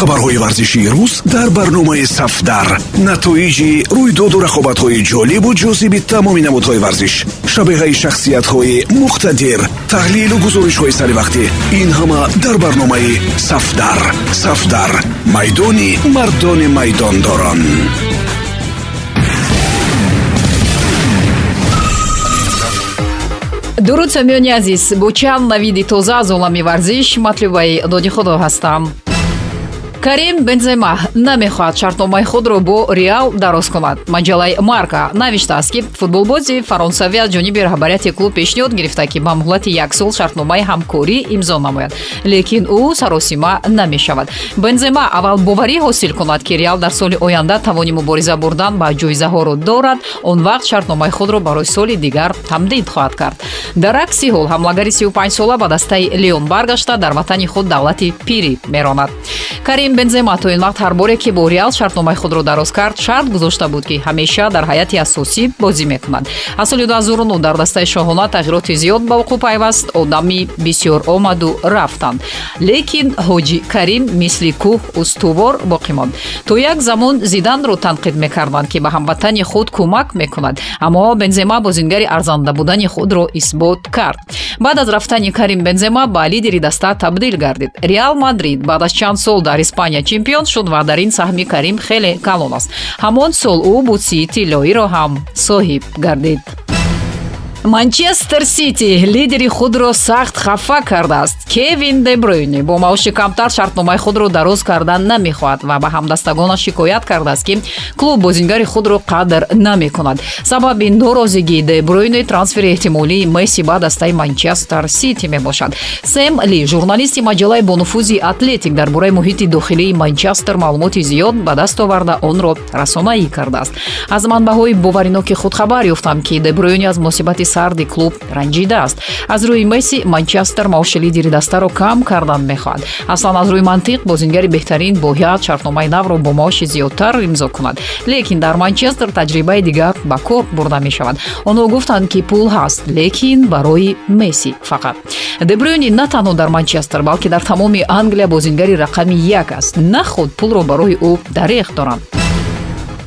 хабарҳои варзишии рӯз дар барномаи сафдар. Натоиҷи рӯйдоду рақобатҳои ҷолибу ҷозиби тамоми намудҳои варзиш. Шабеҳаи шахсиятҳои муқтадир. Таҳлилу гузоришҳои саривақтӣ ин ҳама дар барномаи сафдар. Сафдар. Майдони мардони майдондорон. Дуруд самиёни азиз бо чанд навиди тоза аз олами варзиш матлубаи доди худо ҳастам карим бензема намехоҳад шартномаи худро бо реал дароз кунад. Маҷалаи марка навиштааст ки футболбози фаронсавӣ аз ҷониби раҳбарияти клуб пешниҳод гирифта ки ба муҳлати як сол шартномаи ҳамкорӣ имзо намояд. Лекин ӯ саросима намешавад. Бензема аввал боварӣ ҳосил кунад ки реал дар соли оянда тавони мубориза бурдан ба ҷоизаҳоро дорад. Он вақт шартномаи худро барои соли дигар тамдид хоҳад кард. Дар акси ҳол ҳамлагари 35 сола ба дастаи леон баргашта дар ватани худ давлати пири меронад. Карим карим бензема то ин вақт ҳар боре ки бо реал шартномаи худро дароз кард шарт гузошта буд ки ҳамеша дар ҳайати асосӣ бозӣ мекунад. Аз соли 2009 дар дастаи шоҳона тағйироти зиёд ба вуқӯъ пайваст одами бисёр омаду рафтанд. Лекин ҳоҷи карим мисли кӯҳ устувор боқӣ монд. То як замон зиданро танқид мекарданд ки ба ҳамватани худ кӯмак мекунад аммо бензема бозингари арзанда будани худро исбот кард. Баъд аз рафтани карим бензема ба лидери даста табдил гардид. Реал мадрид баъд аз чанд сол дар испания чемпион шуд ва дар ин саҳми карим хеле калон аст. Ҳамон сол ӯ бутсии тиллоиро ҳам соҳиб гардид манчестер сити лидери худро сахт хафа кардааст. Кевин дебройни бо маоши камтар шартномаи худро дароз кардан намехоҳад ва ба ҳамдастагонаш шикоят кардааст ки клуб бозингари худро қадр намекунад. Сабаби норозигии дебройни трансфери эҳтимолии месси ба дастаи манчестер сити мебошад. Сэм ли журналисти маҷалаи бонуфузи атлетик дар бораи муҳити дохилии манчестер маълумоти зиёд ба даст оварда онро расонаӣ кардааст. Аз манбаъҳои бовариноки худ хабар ёфтам ки дебройни аз муносибати сарди клуб ранҷидааст. Аз рӯи месси манчестер маоши лидери дастаро кам кардан мехоҳад аслан аз рӯи мантиқ бозингари беҳтарин бояд шартномаи навро бо маоши зиёдтар имзо кунад. Лекин дар манчестер таҷрибаи дигар ба кор бурда мешавад. Онҳо гуфтанд ки пул ҳаст лекин барои месси фақат. Дебрюни на танҳо дар манчестер балки дар тамоми англия бозингари рақами як аст. На худ пулро барои ӯ дарех доранд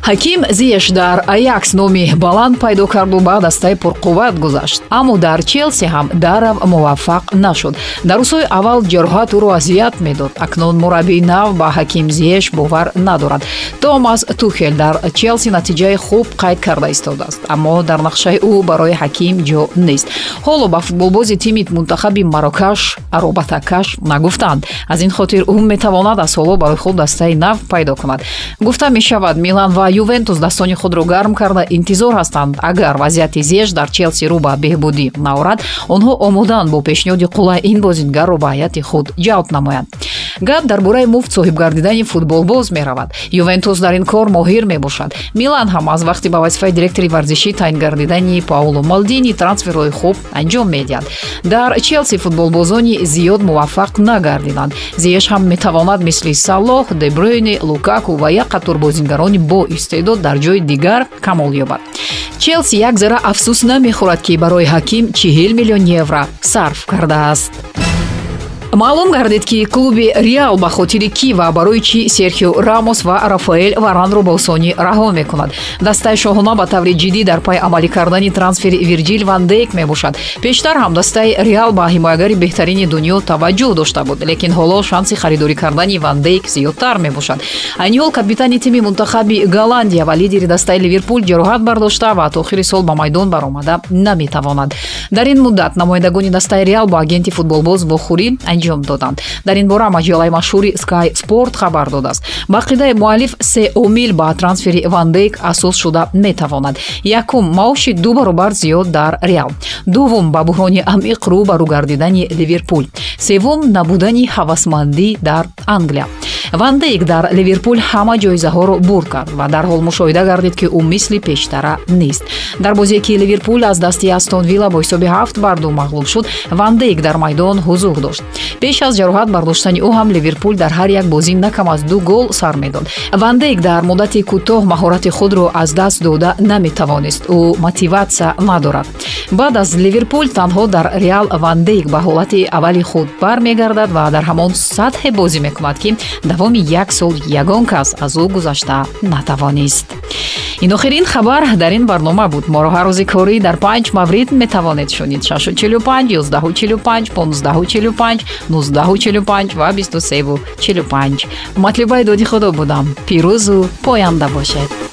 ҳаким зиеш дар аякс номи баланд пайдо карду ба дастаи пурқувват гузашт. Аммо дар челси ҳам дарав муваффақ нашуд. Дар рӯзҳои аввал ҷароҳат ӯро азият медод. Акнун мураббии нав ба ҳаким зиеш бовар надорад. Томас тухел дар челси натиҷаи хуб қайд карда истодааст аммо дар нақшаи ӯ барои ҳаким ҷо нест. Ҳоло ба футболбози тими мунтахаби марокаш аробатакаш нагуфтанд. Аз ин хотир ӯ метавонад аз ҳоло барои худ дастаи нав пайдо кунад. Гуфта мешавад милан ва ювентус дастони худро гарм карда. Интизор ҳастанд. Агар вазъияти зеш дар челси рӯ ба беҳбудӣ наорад онҳо омодаанд бо пешниҳоди қулай ин бозингарро ба ҳайати худ ҷалб намоянд. Гап дар бораи муфт соҳиб гардидани футболбоз меравад. Ювентус дар ин кор моҳир мебошад. Милан ҳам аз вақти ба вазифаи директори варзишӣ таъин гардидани пауло малдини трансферҳои хуб анҷом медиҳад. Дар челси футболбозони зиёд муваффақ нагардиданд. Зиеш ҳам метавонад мисли салоҳ дебройни лукаку ва як қатор бозингарони бо истеъдод дар ҷои дигар камол ёбад. Челси як зара афсӯс намехӯрад ки барои ҳаким чил миллион евро сарф кардааст маълум гардид ки клуби реал ба хотири ки ва барои чӣ серхио рамос ва рафаэл варанро ба осонӣ раҳо мекунад. Дастаи шоҳона ба таври ҷиддӣ дар пай амалӣ кардани трансфери вирҷил ван дейк мебошад. Пештар ҳам дастаи реал ба ҳимоягари беҳтарини дунё таваҷҷӯҳ дошта буд лекин ҳоло шанси харидорӣ кардани ван дейк зиёдтар мебошад. Айни ҳол капитани тими мунтахаби голландия ва лидери дастаи ливерпул ҷароҳат бардошта ва то охири сол ба майдон баромада наметавонад дар ин муддат намояндагони дастаи реал бо агенти футболбоз вохӯрӣ анҷом доданд. Дар ин бора маҷалаи машҳури sky sport хабар додааст. Ба ақидаи муаллиф се омил ба трансфери вандейк асос шуда метавонад. Якум маоши ду баробар зиёд дар реал. Дуввум ба буҳрони амиқ рӯ ба рӯ гардидани ливерпул. Севум набудани ҳавасмандӣ дар англия вандейк дар ливерпул ҳама ҷоизаҳоро бур кард ва дарҳол мушоҳида гардид ки ӯ мисли пештара нест. Дар бозие ки ливерпул аз дасти астон вилла бо ҳисоби ҳафт бар ду мағлуб шуд вандейк дар майдон ҳузур дошт. Пеш аз ҷароҳат бардоштани ӯ ҳам ливерпул дар ҳар як бозӣ на кам аз ду гол сар медод. Вандейк дар муддати кӯтоҳ маҳорати худро аз даст дода наметавонист. Ӯ мотиватсия надорад. Баъд аз ливерпул танҳо дар реал вандейк ба ҳолати аввали худ бармегардад ва дар ҳамон сатҳе бозӣ мекунад ки давоми як сол ягон кас аз ӯ гузашта натавонист. Ин охирин хабар дар ин барнома буд. Моро ҳар рӯзи корӣ дар панҷ маврид метавонед шунид. 645 145 1545 1945 ва 2345 матлубаи доди худо будам. Пирӯзу поянда бошед